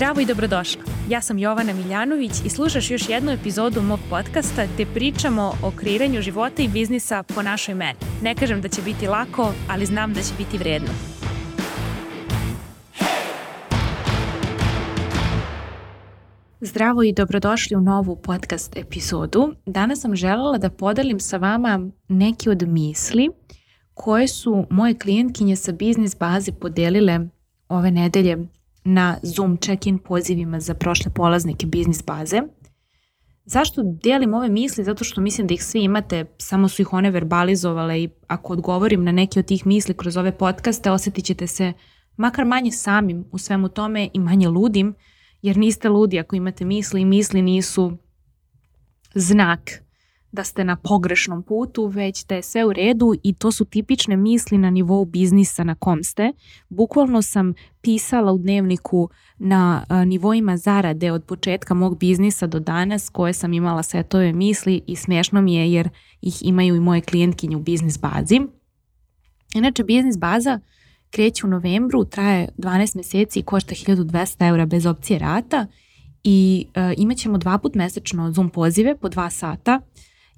Zdravo i dobrodošla. Ja sam Jovana Miljanović i slušaš još jednu epizodu mog podcasta gde pričamo o kreiranju života i biznisa po našoj meni. Ne kažem da će biti lako, ali znam da će biti vredno. Zdravo i dobrodošli u novu podcast epizodu. Danas sam želela da podelim sa vama neke od misli koje su moje klijentkinje sa biznis baze podelile ove nedelje na Zoom check-in pozivima za prošle polaznike biznis baze. Zašto delim ove misli? Zato što mislim da ih svi imate, samo su ih one verbalizovale i ako odgovorim na neke od tih misli kroz ove podcaste, osetit ćete se makar manje samim u svemu tome i manje ludim, jer niste ludi ako imate misli i misli nisu znak da ste na pogrešnom putu, već da je sve u redu i to su tipične misli na nivou biznisa na kom ste. Bukvalno sam pisala u dnevniku na a, nivoima zarade od početka mog biznisa do danas koje sam imala setove misli i smešno mi je jer ih imaju i moje klijentkinje u biznis bazi. Inače, biznis baza kreće u novembru, traje 12 meseci i košta 1200 eura bez opcije rata i e, imat ćemo dva put mesečno Zoom pozive po dva sata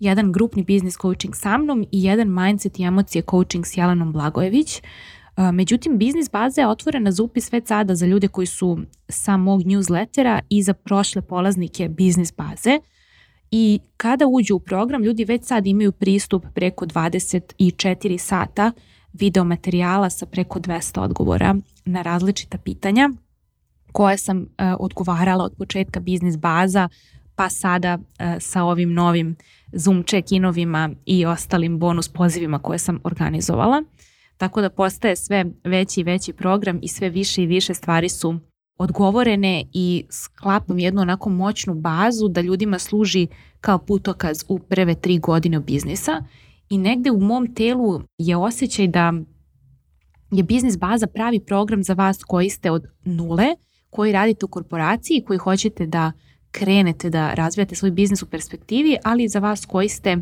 jedan grupni biznis coaching sa mnom i jedan mindset i emocije coaching s Jelenom Blagojević. E, međutim, biznis baza je otvorena za upis već sada za ljude koji su sa mog newslettera i za prošle polaznike biznis baze. I kada uđu u program, ljudi već sad imaju pristup preko 24 sata video materijala sa preko 200 odgovora na različita pitanja koje sam uh, odgovarala od početka biznis baza pa sada uh, sa ovim novim Zoom check-inovima i ostalim bonus pozivima koje sam organizovala. Tako da postaje sve veći i veći program i sve više i više stvari su odgovorene i sklapam jednu onako moćnu bazu da ljudima služi kao putokaz u prve tri godine biznisa i negde u mom telu je osjećaj da je biznis baza pravi program za vas koji ste od nule, koji radite u korporaciji i koji hoćete da uh, krenete da razvijate svoj biznis u perspektivi, ali za vas koji ste e,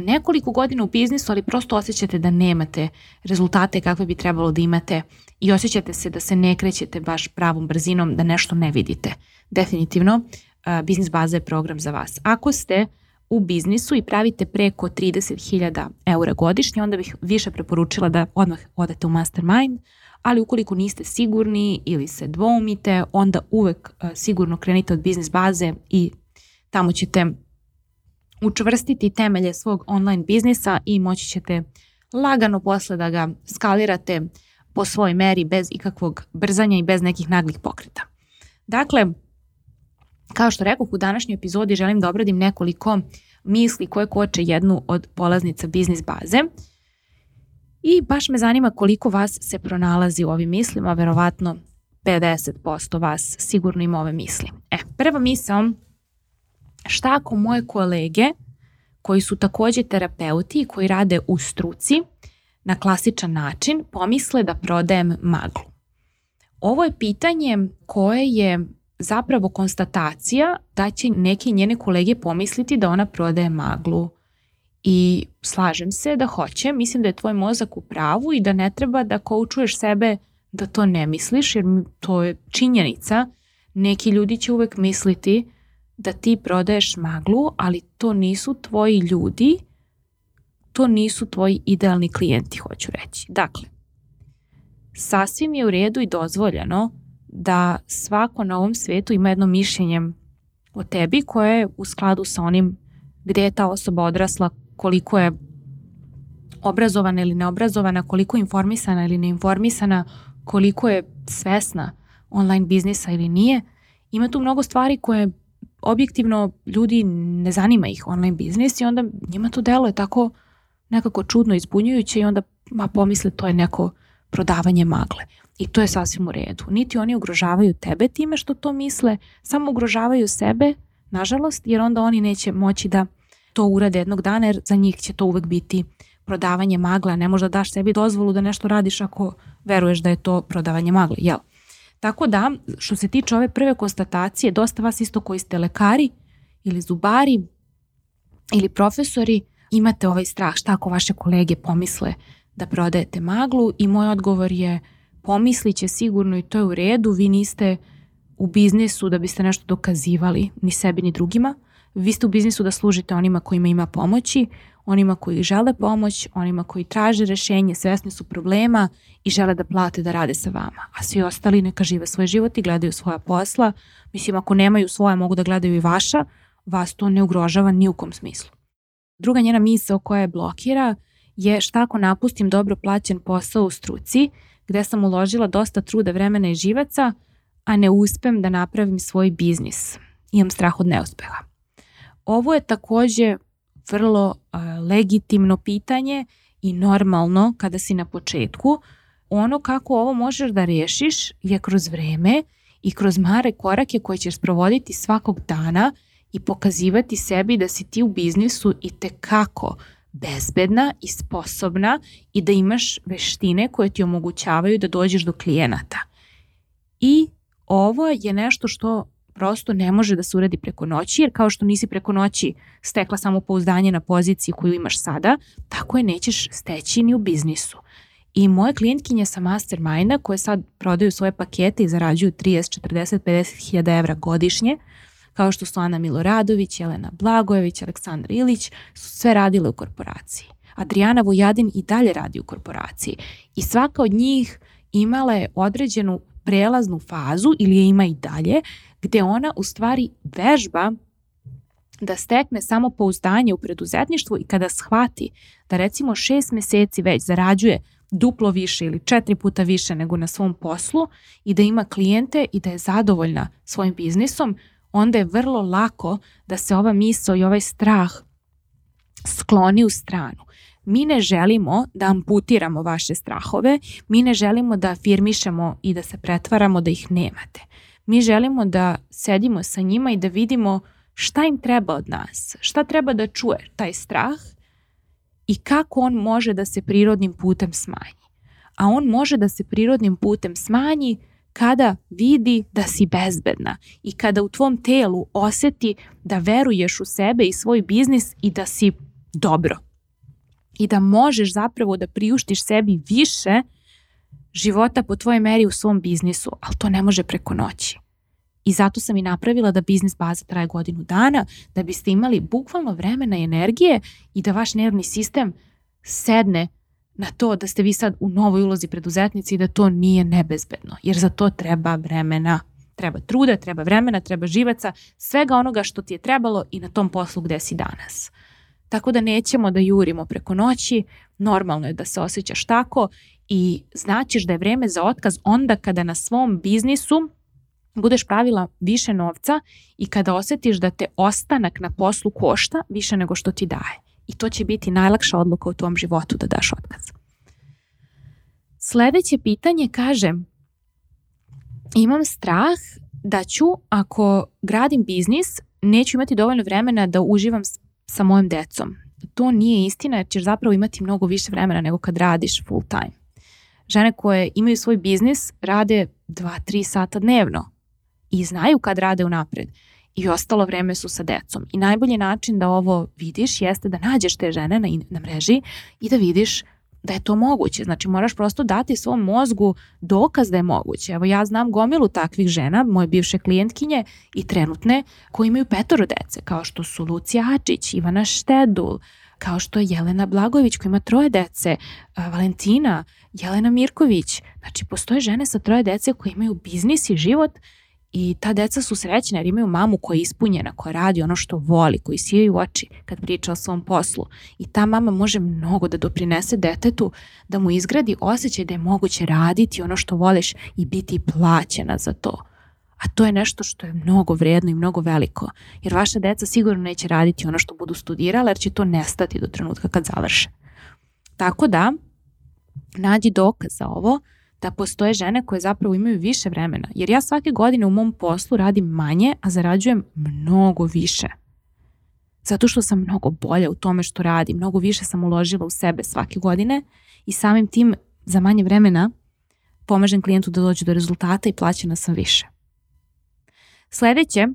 nekoliko godina u biznisu, ali prosto osjećate da nemate rezultate kakve bi trebalo da imate i osjećate se da se ne krećete baš pravom brzinom, da nešto ne vidite. Definitivno, e, biznis baza je program za vas. Ako ste u biznisu i pravite preko 30.000 eura godišnje, onda bih više preporučila da odmah odete u mastermind, ali ukoliko niste sigurni ili se dvoumite, onda uvek e, sigurno krenite od biznis baze i tamo ćete učvrstiti temelje svog online biznisa i moći ćete lagano posle da ga skalirate po svojoj meri bez ikakvog brzanja i bez nekih naglih pokreta. Dakle, kao što rekoh u današnjoj epizodi želim da obradim nekoliko misli koje koče jednu od polaznica biznis baze. Uh, I baš me zanima koliko vas se pronalazi u ovim mislima, verovatno 50% vas sigurno ima ove misli. E, prva misao, šta ako moje kolege koji su takođe terapeuti i koji rade u struci na klasičan način pomisle da prodajem maglu? Ovo je pitanje koje je zapravo konstatacija da će neki njene kolege pomisliti da ona prodaje maglu I slažem se da hoće, mislim da je tvoj mozak u pravu i da ne treba da koučuješ sebe da to ne misliš, jer to je činjenica. Neki ljudi će uvek misliti da ti prodaješ maglu, ali to nisu tvoji ljudi, to nisu tvoji idealni klijenti, hoću reći. Dakle, sasvim je u redu i dozvoljeno da svako na ovom svetu ima jedno mišljenje o tebi koje je u skladu sa onim gde je ta osoba odrasla, koliko je obrazovana ili neobrazovana, koliko je informisana ili neinformisana, koliko je svesna online biznisa ili nije. Ima tu mnogo stvari koje objektivno ljudi ne zanima ih online biznis i onda njima to delo je tako nekako čudno izbunjujuće i onda ma pomisle to je neko prodavanje magle. I to je sasvim u redu. Niti oni ugrožavaju tebe time što to misle, samo ugrožavaju sebe, nažalost, jer onda oni neće moći da to urade jednog dana jer za njih će to uvek biti prodavanje magla, ne možda daš sebi dozvolu da nešto radiš ako veruješ da je to prodavanje magle, jel? Tako da, što se tiče ove prve konstatacije, dosta vas isto koji ste lekari ili zubari ili profesori, imate ovaj strah šta ako vaše kolege pomisle da prodajete maglu i moj odgovor je pomisliće sigurno i to je u redu, vi niste u biznisu da biste nešto dokazivali ni sebi ni drugima vi ste u biznisu da služite onima kojima ima pomoći, onima koji žele pomoć, onima koji traže rešenje, svesni su problema i žele da plate da rade sa vama. A svi ostali neka žive svoj život i gledaju svoja posla. Mislim, ako nemaju svoja, mogu da gledaju i vaša, vas to ne ugrožava ni u kom smislu. Druga njena misa koja je blokira je šta ako napustim dobro plaćen posao u struci, gde sam uložila dosta truda, vremena i živaca, a ne uspem da napravim svoj biznis. Imam strah od neuspeha. Ovo je takođe vrlo legitimno pitanje i normalno kada si na početku. Ono kako ovo možeš da rešiš je kroz vreme i kroz mare korake koje ćeš sprovoditi svakog dana i pokazivati sebi da si ti u biznisu i te kako bezbedna i sposobna i da imaš veštine koje ti omogućavaju da dođeš do klijenata. I ovo je nešto što prosto ne može da se uradi preko noći, jer kao što nisi preko noći stekla samo pouzdanje na poziciji koju imaš sada, tako je nećeš steći ni u biznisu. I moje klijentkinje sa Masterminda koje sad prodaju svoje pakete i zarađuju 30, 40, 50 hiljada evra godišnje, kao što su Ana Miloradović, Jelena Blagojević, Aleksandar Ilić, su sve radile u korporaciji. Adriana Vojadin i dalje radi u korporaciji. I svaka od njih imala je određenu prelaznu fazu ili je ima i dalje gde ona u stvari vežba da stekne samo pouzdanje u preduzetništvu i kada shvati da recimo šest meseci već zarađuje duplo više ili četiri puta više nego na svom poslu i da ima klijente i da je zadovoljna svojim biznisom, onda je vrlo lako da se ova misao i ovaj strah skloni u stranu. Mi ne želimo da amputiramo vaše strahove, mi ne želimo da afirmišemo i da se pretvaramo da ih nemate. Mi želimo da sedimo sa njima i da vidimo šta im treba od nas, šta treba da čuje taj strah i kako on može da se prirodnim putem smanji. A on može da se prirodnim putem smanji kada vidi da si bezbedna i kada u tvom telu oseti da veruješ u sebe i svoj biznis i da si dobro i da možeš zapravo da priuštiš sebi više života po tvojoj meri u svom biznisu, ali to ne može preko noći i zato sam i napravila da biznis baza traje godinu dana, da biste imali bukvalno vremena i energije i da vaš nervni sistem sedne na to da ste vi sad u novoj ulozi preduzetnici i da to nije nebezbedno, jer za to treba vremena. Treba truda, treba vremena, treba živaca, svega onoga što ti je trebalo i na tom poslu gde si danas. Tako da nećemo da jurimo preko noći, normalno je da se osjećaš tako i znaćeš da je vreme za otkaz onda kada na svom biznisu budeš pravila više novca i kada osetiš da te ostanak na poslu košta više nego što ti daje. I to će biti najlakša odluka u tom životu da daš otkaz. Sledeće pitanje kaže imam strah da ću ako gradim biznis neću imati dovoljno vremena da uživam sa mojim decom. To nije istina jer ćeš zapravo imati mnogo više vremena nego kad radiš full time. Žene koje imaju svoj biznis rade 2-3 sata dnevno i znaju kad rade unapred i ostalo vreme su sa decom. I najbolji način da ovo vidiš jeste da nađeš te žene na, na mreži i da vidiš da je to moguće. Znači moraš prosto dati svom mozgu dokaz da je moguće. Evo ja znam gomilu takvih žena, moje bivše klijentkinje i trenutne, koji imaju petoro dece, kao što su Lucija Ačić, Ivana Štedul, kao što je Jelena Blagović koja ima troje dece, Valentina, Jelena Mirković. Znači postoje žene sa troje dece koje imaju biznis i život I ta deca su srećna jer imaju mamu koja je ispunjena, koja radi ono što voli, koji sije u oči kad priča o svom poslu. I ta mama može mnogo da doprinese detetu, da mu izgradi osjećaj da je moguće raditi ono što voliš i biti plaćena za to. A to je nešto što je mnogo vredno i mnogo veliko, jer vaša deca sigurno neće raditi ono što budu studirala, jer će to nestati do trenutka kad završe. Tako da, nađi dokaz za ovo, da postoje žene koje zapravo imaju više vremena. Jer ja svake godine u mom poslu radim manje, a zarađujem mnogo više. Zato što sam mnogo bolja u tome što radim, mnogo više sam uložila u sebe svake godine i samim tim za manje vremena pomažem klijentu da dođe do rezultata i plaćena sam više. Sledeće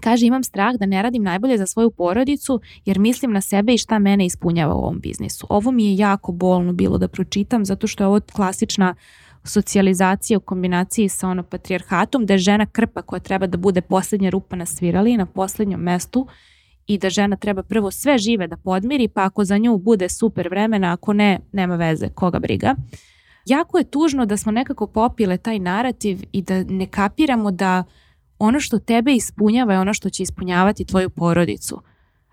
Kaže, imam strah da ne radim najbolje za svoju porodicu jer mislim na sebe i šta mene ispunjava u ovom biznisu. Ovo mi je jako bolno bilo da pročitam zato što je ovo klasična socijalizacija u kombinaciji sa ono patrijarhatom da je žena krpa koja treba da bude poslednja rupa na svirali na poslednjem mestu i da žena treba prvo sve žive da podmiri pa ako za nju bude super vremena ako ne, nema veze, koga briga. Jako je tužno da smo nekako popile taj narativ i da ne kapiramo da ono što tebe ispunjava je ono što će ispunjavati tvoju porodicu.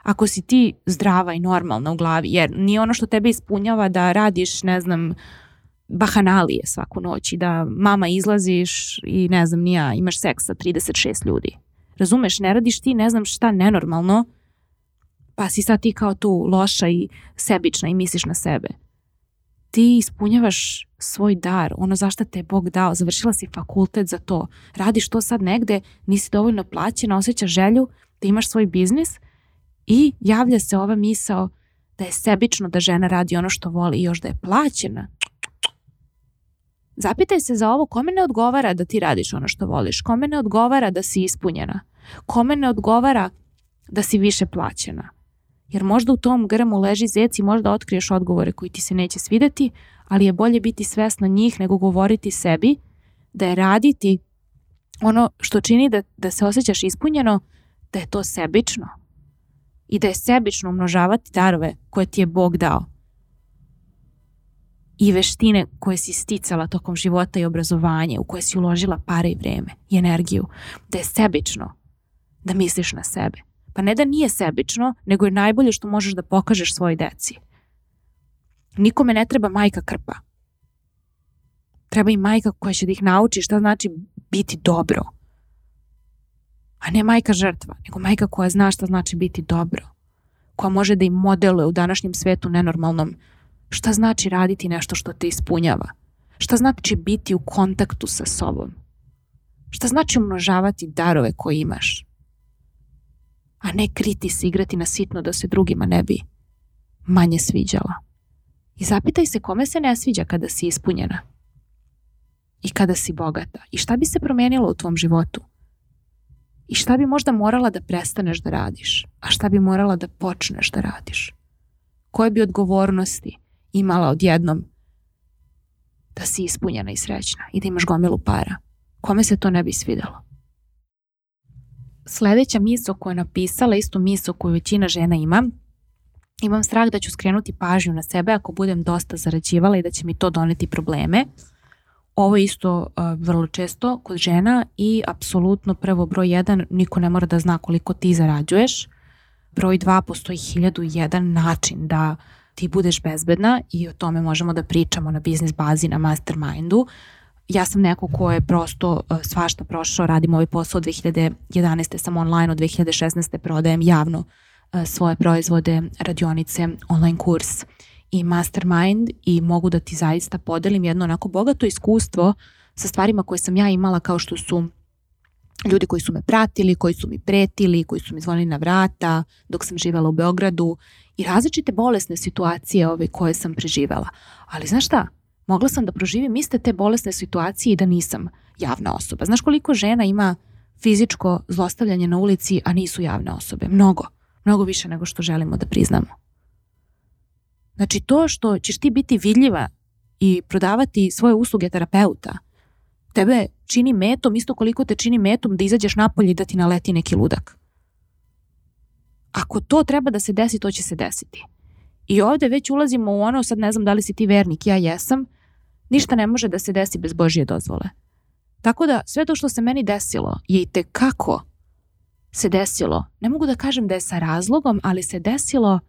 Ako si ti zdrava i normalna u glavi, jer nije ono što tebe ispunjava da radiš, ne znam, bahanalije svaku noć i da mama izlaziš i ne znam nija, imaš seks sa 36 ljudi. Razumeš, ne radiš ti ne znam šta nenormalno, pa si sad ti kao tu loša i sebična i misliš na sebe ti ispunjavaš svoj dar, ono zašto te je Bog dao, završila si fakultet za to, radiš to sad negde, nisi dovoljno plaćena, osjećaš želju da imaš svoj biznis i javlja se ova misao da je sebično da žena radi ono što voli i još da je plaćena. Zapitaj se za ovo kome ne odgovara da ti radiš ono što voliš, kome ne odgovara da si ispunjena, kome ne odgovara da si više plaćena jer možda u tom grmu leži zec i možda otkriješ odgovore koji ti se neće svideti, ali je bolje biti svesna njih nego govoriti sebi da je raditi ono što čini da, da se osjećaš ispunjeno, da je to sebično i da je sebično umnožavati darove koje ti je Bog dao i veštine koje si sticala tokom života i obrazovanje u koje si uložila pare i vreme i energiju, da je sebično da misliš na sebe Pa ne da nije sebično, nego je najbolje što možeš da pokažeš svoj deci. Nikome ne treba majka krpa. Treba i majka koja će da ih nauči šta znači biti dobro. A ne majka žrtva, nego majka koja zna šta znači biti dobro. Koja može da im modeluje u današnjem svetu nenormalnom šta znači raditi nešto što te ispunjava. Šta znači biti u kontaktu sa sobom. Šta znači umnožavati darove koje imaš a ne kriti se igrati na sitno da se drugima ne bi manje sviđala. I zapitaj se kome se ne sviđa kada si ispunjena i kada si bogata i šta bi se promenilo u tvom životu i šta bi možda morala da prestaneš da radiš, a šta bi morala da počneš da radiš. Koje bi odgovornosti imala odjednom da si ispunjena i srećna i da imaš gomilu para. Kome se to ne bi svidalo? sledeća misla koja je napisala, istu misla koju većina žena ima, imam strah da ću skrenuti pažnju na sebe ako budem dosta zarađivala i da će mi to doneti probleme. Ovo je isto uh, vrlo često kod žena i apsolutno prvo broj 1, niko ne mora da zna koliko ti zarađuješ. Broj 2, postoji 1001 način da ti budeš bezbedna i o tome možemo da pričamo na biznis bazi, na mastermindu. Uh, ja sam neko ko je prosto e, svašta prošao, radim ovaj posao od 2011. sam online, od 2016. prodajem javno e, svoje proizvode, radionice, online kurs i mastermind i mogu da ti zaista podelim jedno onako bogato iskustvo sa stvarima koje sam ja imala kao što su ljudi koji su me pratili, koji su mi pretili, koji su mi zvonili na vrata dok sam živela u Beogradu i različite bolesne situacije ove koje sam preživela. Ali znaš šta, mogla sam da proživim iste te bolesne situacije i da nisam javna osoba. Znaš koliko žena ima fizičko zlostavljanje na ulici, a nisu javne osobe? Mnogo. Mnogo više nego što želimo da priznamo. Znači to što ćeš ti biti vidljiva i prodavati svoje usluge terapeuta, tebe čini metom isto koliko te čini metom da izađeš napolje i da ti naleti neki ludak. Ako to treba da se desi, to će se desiti. I ovde već ulazimo u ono, sad ne znam da li si ti vernik, ja jesam, ništa ne može da se desi bez Božije dozvole. Tako da sve to što se meni desilo je i tekako se desilo. Ne mogu da kažem da je sa razlogom, ali se desilo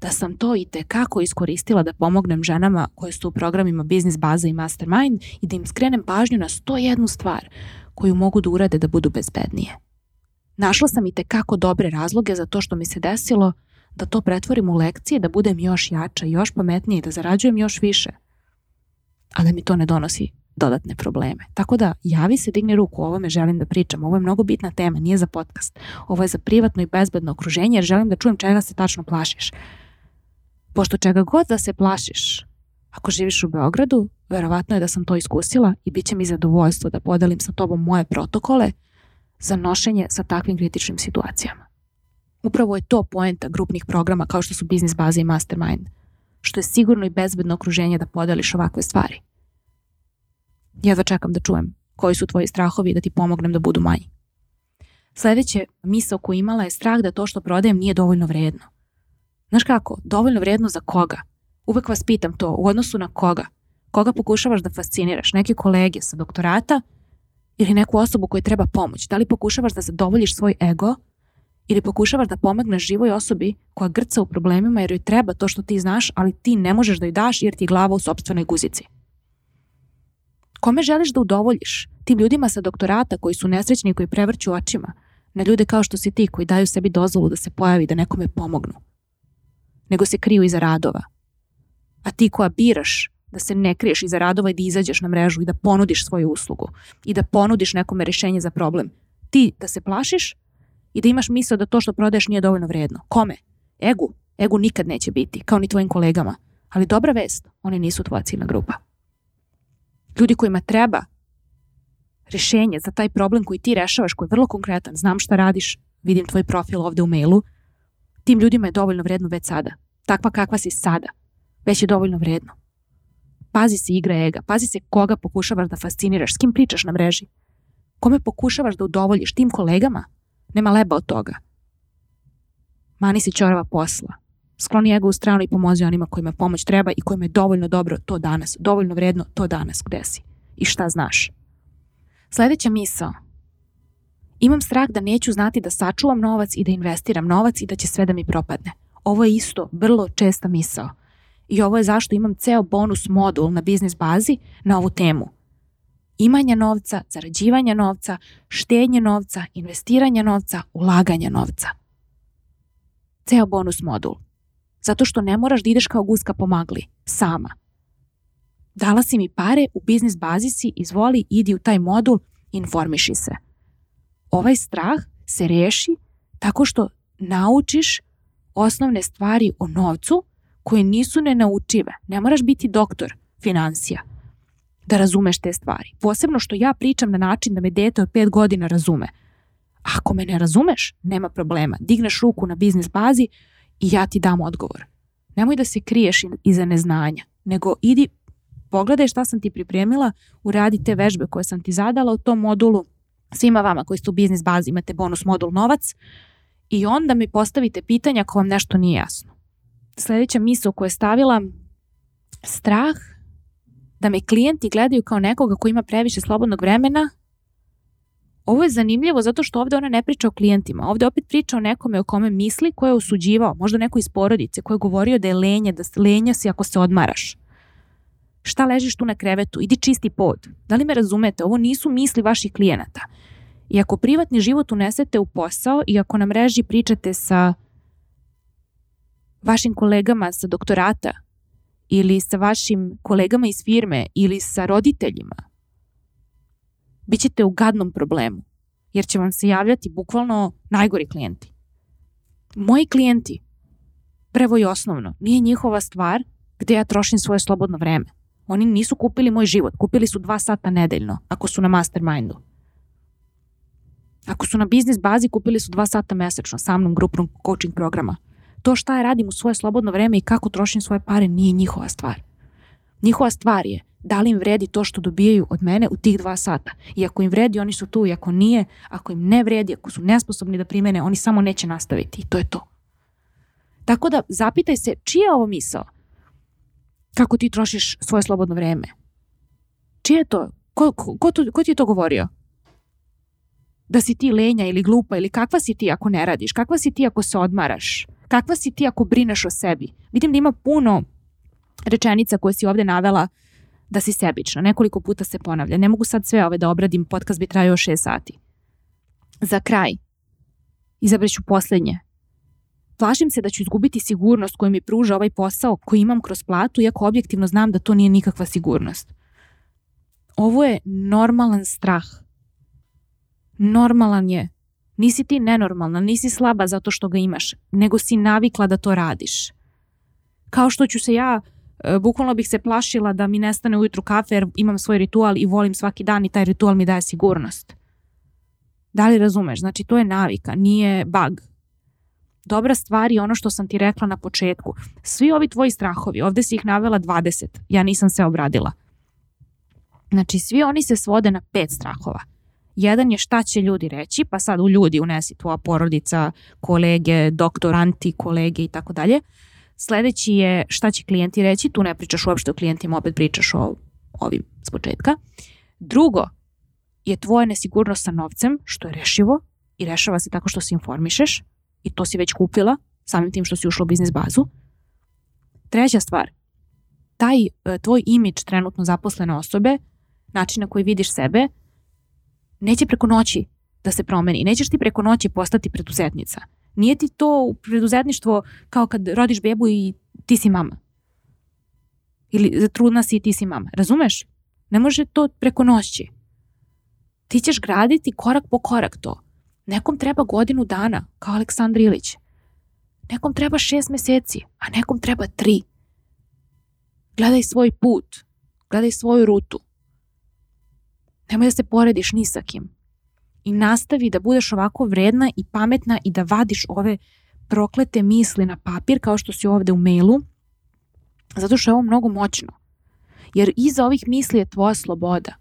da sam to i kako iskoristila da pomognem ženama koje su u programima Biznis Baza i Mastermind i da im skrenem pažnju na 101 stvar koju mogu da urade da budu bezbednije. Našla sam i te kako dobre razloge za to što mi se desilo da to pretvorim u lekcije, da budem još jača, još pametnija i da zarađujem još više – a da mi to ne donosi dodatne probleme. Tako da javi se, digni ruku, o ovome želim da pričam, ovo je mnogo bitna tema, nije za podcast, ovo je za privatno i bezbedno okruženje jer želim da čujem čega se tačno plašiš. Pošto čega god da se plašiš, ako živiš u Beogradu, verovatno je da sam to iskusila i bit će mi zadovoljstvo da podelim sa tobom moje protokole za nošenje sa takvim kritičnim situacijama. Upravo je to poenta grupnih programa kao što su biznis Baza i mastermind – što je sigurno i bezbedno okruženje da podeliš ovakve stvari. Jedva čekam da čujem koji su tvoji strahovi i da ti pomognem da budu manji. Sledeće misao koju imala je strah da to što prodajem nije dovoljno vredno. Znaš kako, dovoljno vredno za koga? Uvek vas pitam to, u odnosu na koga? Koga pokušavaš da fasciniraš? Neke kolege sa doktorata ili neku osobu kojoj treba pomoć? Da li pokušavaš da zadovoljiš svoj ego ili pokušavaš da pomogneš živoj osobi koja grca u problemima jer joj treba to što ti znaš, ali ti ne možeš da joj daš jer ti je glava u sobstvenoj guzici. Kome želiš da udovoljiš? Tim ljudima sa doktorata koji su nesrećni i koji prevrću očima, na ljude kao što si ti koji daju sebi dozvolu da se pojavi da nekome pomognu. Nego se kriju iza radova. A ti koja biraš da se ne kriješ iza radova i da izađeš na mrežu i da ponudiš svoju uslugu i da ponudiš nekome rešenje za problem. Ti da se plašiš i da imaš misao da to što prodaješ nije dovoljno vredno. Kome? Egu. Egu nikad neće biti, kao ni tvojim kolegama. Ali dobra vest, oni nisu tvoja ciljna grupa. Ljudi kojima treba rešenje za taj problem koji ti rešavaš, koji je vrlo konkretan, znam šta radiš, vidim tvoj profil ovde u mailu, tim ljudima je dovoljno vredno već sada. Takva kakva si sada. Već je dovoljno vredno. Pazi se igre ega, pazi se koga pokušavaš da fasciniraš, s kim pričaš na mreži, kome pokušavaš da udovoljiš, tim kolegama, Nema leba od toga. Mani si čorava posla. Skloni ego u stranu i pomozi onima kojima pomoć treba i kojima je dovoljno dobro to danas, dovoljno vredno to danas gde si i šta znaš. Sledeća misao. Imam strah da neću znati da sačuvam novac i da investiram novac i da će sve da mi propadne. Ovo je isto vrlo česta misao. I ovo je zašto imam ceo bonus modul na biznis bazi na ovu temu – imanja novca, zarađivanja novca, štenje novca, investiranja novca, ulaganja novca. Ceo bonus modul. Zato što ne moraš da ideš kao guska pomagli, sama. Dala si mi pare, u biznis bazi izvoli, idi u taj modul, informiši se. Ovaj strah se reši tako što naučiš osnovne stvari o novcu koje nisu nenaučive. Ne moraš biti doktor financija – da razumeš te stvari. Posebno što ja pričam na način da me dete od 5 godina razume. Ako me ne razumeš, nema problema. Digneš ruku na biznis bazi i ja ti dam odgovor. Nemoj da se kriješ iza neznanja, nego idi pogledaj šta sam ti pripremila, uradi te vežbe koje sam ti zadala u tom modulu. Svima vama koji ste u biznis bazi imate bonus modul novac i onda mi postavite pitanja ako vam nešto nije jasno. Sledeća misla koju je stavila, strah da me klijenti gledaju kao nekoga ko ima previše slobodnog vremena. Ovo je zanimljivo zato što ovde ona ne priča o klijentima. Ovde opet priča o nekome o kome misli, ko je osuđivao, možda neko iz porodice, ko je govorio da je lenje, da lenja si ako se odmaraš. Šta ležiš tu na krevetu? Idi čisti pod. Da li me razumete? Ovo nisu misli vaših klijenata. I ako privatni život unesete u posao i ako na mreži pričate sa vašim kolegama sa doktorata, ili sa vašim kolegama iz firme ili sa roditeljima, bit ćete u gadnom problemu, jer će vam se javljati bukvalno najgori klijenti. Moji klijenti, prvo i osnovno, nije njihova stvar gde ja trošim svoje slobodno vreme. Oni nisu kupili moj život, kupili su dva sata nedeljno, ako su na mastermindu. Ako su na biznis bazi, kupili su dva sata mesečno sa mnom grupnog coaching programa to šta ja radim u svoje slobodno vreme i kako trošim svoje pare nije njihova stvar. Njihova stvar je da li im vredi to što dobijaju od mene u tih dva sata. I ako im vredi, oni su tu. I ako nije, ako im ne vredi, ako su nesposobni da primene, oni samo neće nastaviti. I to je to. Tako da zapitaj se čija je ovo misao? Kako ti trošiš svoje slobodno vreme? Čije je to? Ko, ko, ko, ko ti je to govorio? da si ti lenja ili glupa ili kakva si ti ako ne radiš, kakva si ti ako se odmaraš, kakva si ti ako brineš o sebi. Vidim da ima puno rečenica koje si ovde navela da si sebična. Nekoliko puta se ponavlja. Ne mogu sad sve ove da obradim, podcast bi trajao 6 sati. Za kraj, izabreću poslednje. Plašim se da ću izgubiti sigurnost koju mi pruža ovaj posao koji imam kroz platu, iako objektivno znam da to nije nikakva sigurnost. Ovo je normalan strah normalan je. Nisi ti nenormalna, nisi slaba zato što ga imaš, nego si navikla da to radiš. Kao što ću se ja, e, bukvalno bih se plašila da mi nestane ujutru kafe jer imam svoj ritual i volim svaki dan i taj ritual mi daje sigurnost. Da li razumeš? Znači to je navika, nije bug. Dobra stvar je ono što sam ti rekla na početku. Svi ovi tvoji strahovi, ovde si ih navela 20, ja nisam se obradila. Znači svi oni se svode na pet strahova – Jedan je šta će ljudi reći, pa sad u ljudi unesi tvoja porodica, kolege, doktoranti, kolege i tako dalje. Sledeći je šta će klijenti reći, tu ne pričaš uopšte o klijentima, opet pričaš o ovim s početka. Drugo je tvoja nesigurnost sa novcem, što je rešivo i rešava se tako što se informišeš i to si već kupila samim tim što si ušla u biznis bazu. Treća stvar, taj e, tvoj imidž trenutno zaposlene osobe, način na koji vidiš sebe, neće preko noći da se promeni. Nećeš ti preko noći postati preduzetnica. Nije ti to preduzetništvo kao kad rodiš bebu i ti si mama. Ili trudna si i ti si mama. Razumeš? Ne može to preko noći. Ti ćeš graditi korak po korak to. Nekom treba godinu dana, kao Aleksandar Ilić. Nekom treba šest meseci, a nekom treba tri. Gledaj svoj put, gledaj svoju rutu. Nemoj da se porediš ni sa kim. I nastavi da budeš ovako vredna i pametna i da vadiš ove proklete misli na papir kao što si ovde u mailu, zato što je ovo mnogo moćno. Jer iza ovih misli je tvoja sloboda.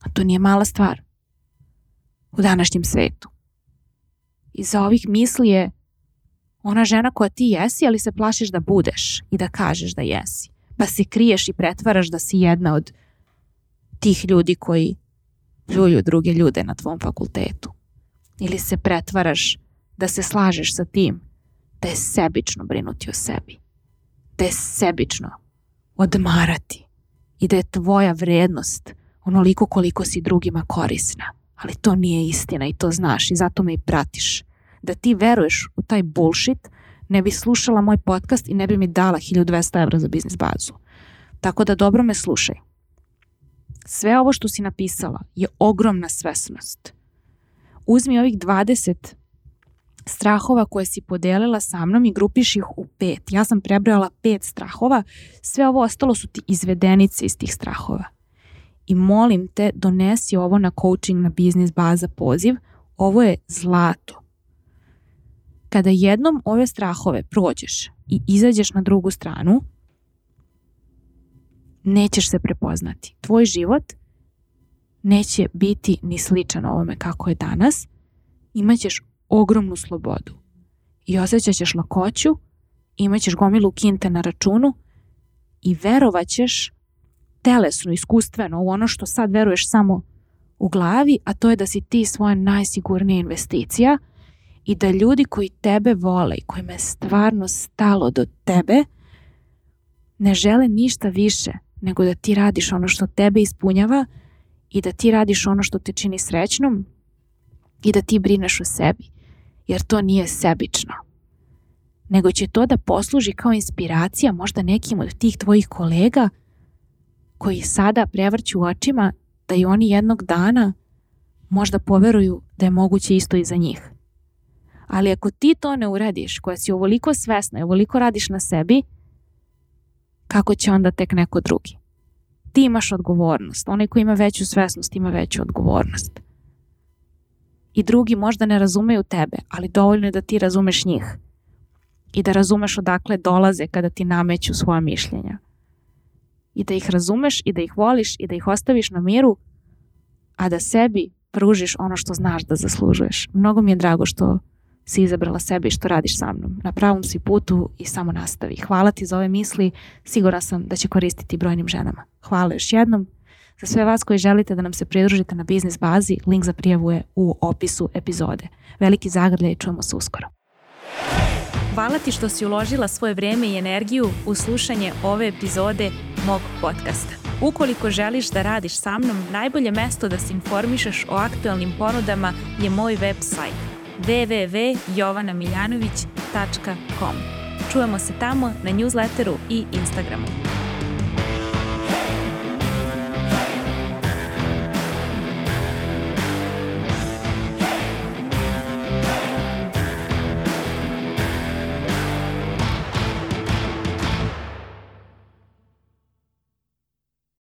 A to nije mala stvar u današnjem svetu. Iza ovih misli je ona žena koja ti jesi, ali se plašiš da budeš i da kažeš da jesi. Pa se kriješ i pretvaraš da si jedna od tih ljudi koji ljulju druge ljude na tvom fakultetu. Ili se pretvaraš da se slažeš sa tim da je sebično brinuti o sebi. Da je sebično odmarati i da je tvoja vrednost onoliko koliko si drugima korisna. Ali to nije istina i to znaš i zato me i pratiš. Da ti veruješ u taj bullshit ne bi slušala moj podcast i ne bi mi dala 1200 evra za biznis bazu. Tako da dobro me slušaj sve ovo što si napisala je ogromna svesnost. Uzmi ovih 20 strahova koje si podelila sa mnom i grupiš ih u pet. Ja sam prebrojala pet strahova, sve ovo ostalo su ti izvedenice iz tih strahova. I molim te, donesi ovo na coaching na biznis baza poziv. Ovo je zlato. Kada jednom ove strahove prođeš i izađeš na drugu stranu, nećeš se prepoznati. Tvoj život neće biti ni sličan ovome kako je danas. Imaćeš ogromnu slobodu i osjećat lakoću, imaćeš gomilu kinte na računu i verovaćeš telesno, iskustveno u ono što sad veruješ samo u glavi, a to je da si ti svoja najsigurnija investicija i da ljudi koji tebe vole i kojima je stvarno stalo do tebe ne žele ništa više nego da ti radiš ono što tebe ispunjava i da ti radiš ono što te čini srećnom i da ti brineš o sebi, jer to nije sebično. Nego će to da posluži kao inspiracija možda nekim od tih tvojih kolega koji sada prevrću očima da i oni jednog dana možda poveruju da je moguće isto i za njih. Ali ako ti to ne uradiš, koja si ovoliko svesna i ovoliko radiš na sebi – kako će onda tek neko drugi? Ti imaš odgovornost. Onaj koji ima veću svesnost ima veću odgovornost. I drugi možda ne razumeju tebe, ali dovoljno je da ti razumeš njih i da razumeš odakle dolaze kada ti nameću svoja mišljenja. I da ih razumeš i da ih voliš i da ih ostaviš na miru, a da sebi pružiš ono što znaš da zaslužuješ. Mnogo mi je drago što si izabrala sebe i što radiš sa mnom. Na pravom si putu i samo nastavi. Hvala ti za ove misli, sigura sam da će koristiti brojnim ženama. Hvala još jednom. Za sve vas koji želite da nam se pridružite na biznis bazi, link za prijavu je u opisu epizode. Veliki zagrljaj i čujemo se uskoro. Hvala ti što si uložila svoje vreme i energiju u slušanje ove epizode mog podcasta. Ukoliko želiš da radiš sa mnom, najbolje mesto da se informišeš o aktuelnim ponudama je moj web sajt www.jovanamiljanović.com. Čujemo se tamo na newsletteru i Instagramu.